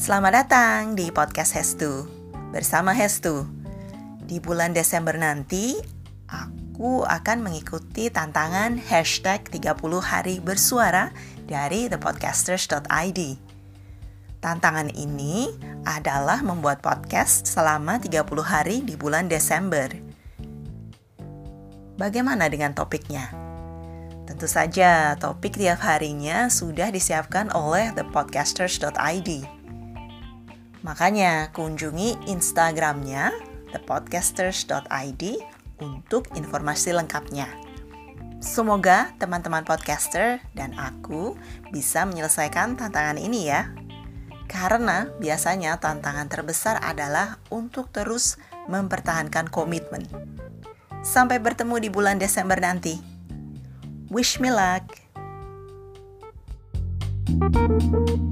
Selamat datang di podcast Hestu bersama Hestu. Di bulan Desember nanti, aku akan mengikuti tantangan hashtag 30 hari bersuara dari thepodcasters.id. Tantangan ini adalah membuat podcast selama 30 hari di bulan Desember. Bagaimana dengan topiknya? Tentu saja, topik tiap harinya sudah disiapkan oleh thepodcasters.id. Makanya kunjungi Instagramnya thepodcasters.id untuk informasi lengkapnya. Semoga teman-teman podcaster dan aku bisa menyelesaikan tantangan ini ya. Karena biasanya tantangan terbesar adalah untuk terus mempertahankan komitmen. Sampai bertemu di bulan Desember nanti. Wish me luck. thank you